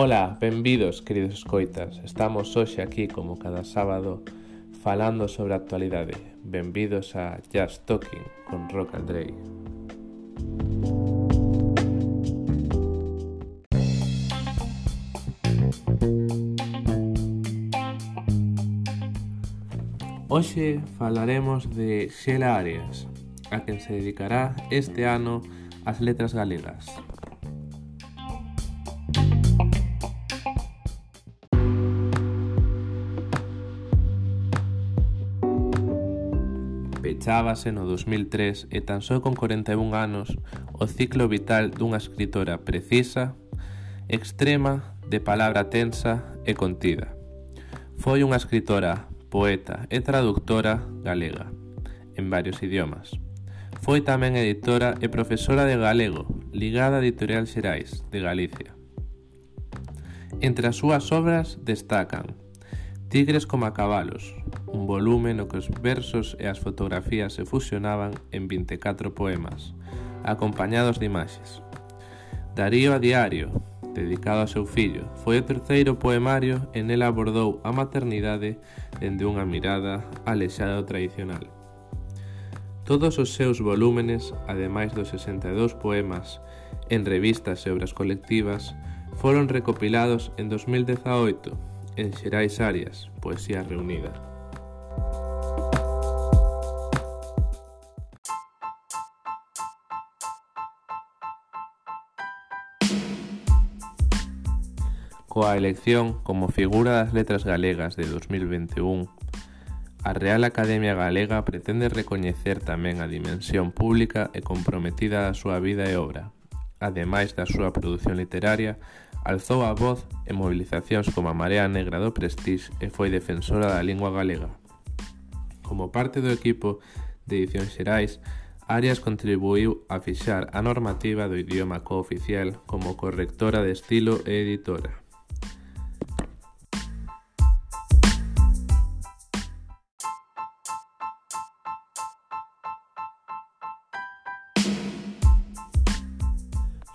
Ola, benvidos, queridos escoitas. Estamos hoxe aquí como cada sábado falando sobre a actualidade. Benvidos a Jazz Talking con Rock Andrei. Hoxe falaremos de Xela Arias, a quen se dedicará este ano as letras galegas, Pechábase no 2003 e tan só con 41 anos o ciclo vital dunha escritora precisa, extrema, de palabra tensa e contida. Foi unha escritora, poeta e traductora galega, en varios idiomas. Foi tamén editora e profesora de galego, ligada a Editorial Xerais, de Galicia. Entre as súas obras destacan Tigres como a cabalos, un volume no que os versos e as fotografías se fusionaban en 24 poemas, acompañados de imaxes. Darío a diario, dedicado a seu fillo, foi o terceiro poemario e nela abordou a maternidade dende unha mirada alexada do tradicional. Todos os seus volúmenes, ademais dos 62 poemas en revistas e obras colectivas, foron recopilados en 2018 en Xerais Arias, Poesía Reunida. coa elección como figura das letras galegas de 2021, a Real Academia Galega pretende recoñecer tamén a dimensión pública e comprometida da súa vida e obra. Ademais da súa produción literaria, alzou a voz en movilizacións como a Marea Negra do Prestige e foi defensora da lingua galega. Como parte do equipo de Edicións Xerais, Arias contribuiu a fixar a normativa do idioma cooficial como correctora de estilo e editora.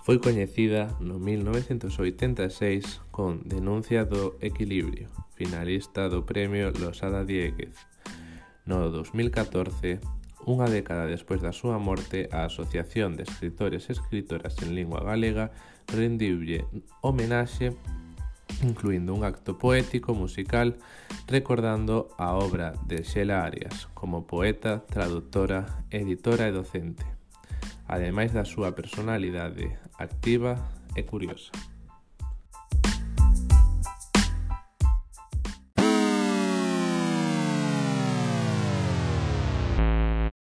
foi coñecida no 1986 con Denuncia do Equilibrio, finalista do premio Losada Dieguez. No 2014, unha década despois da súa morte, a Asociación de Escritores e Escritoras en Lingua Galega rendiulle homenaxe incluindo un acto poético musical recordando a obra de Xela Arias como poeta, traductora, editora e docente ademais da súa personalidade activa e curiosa.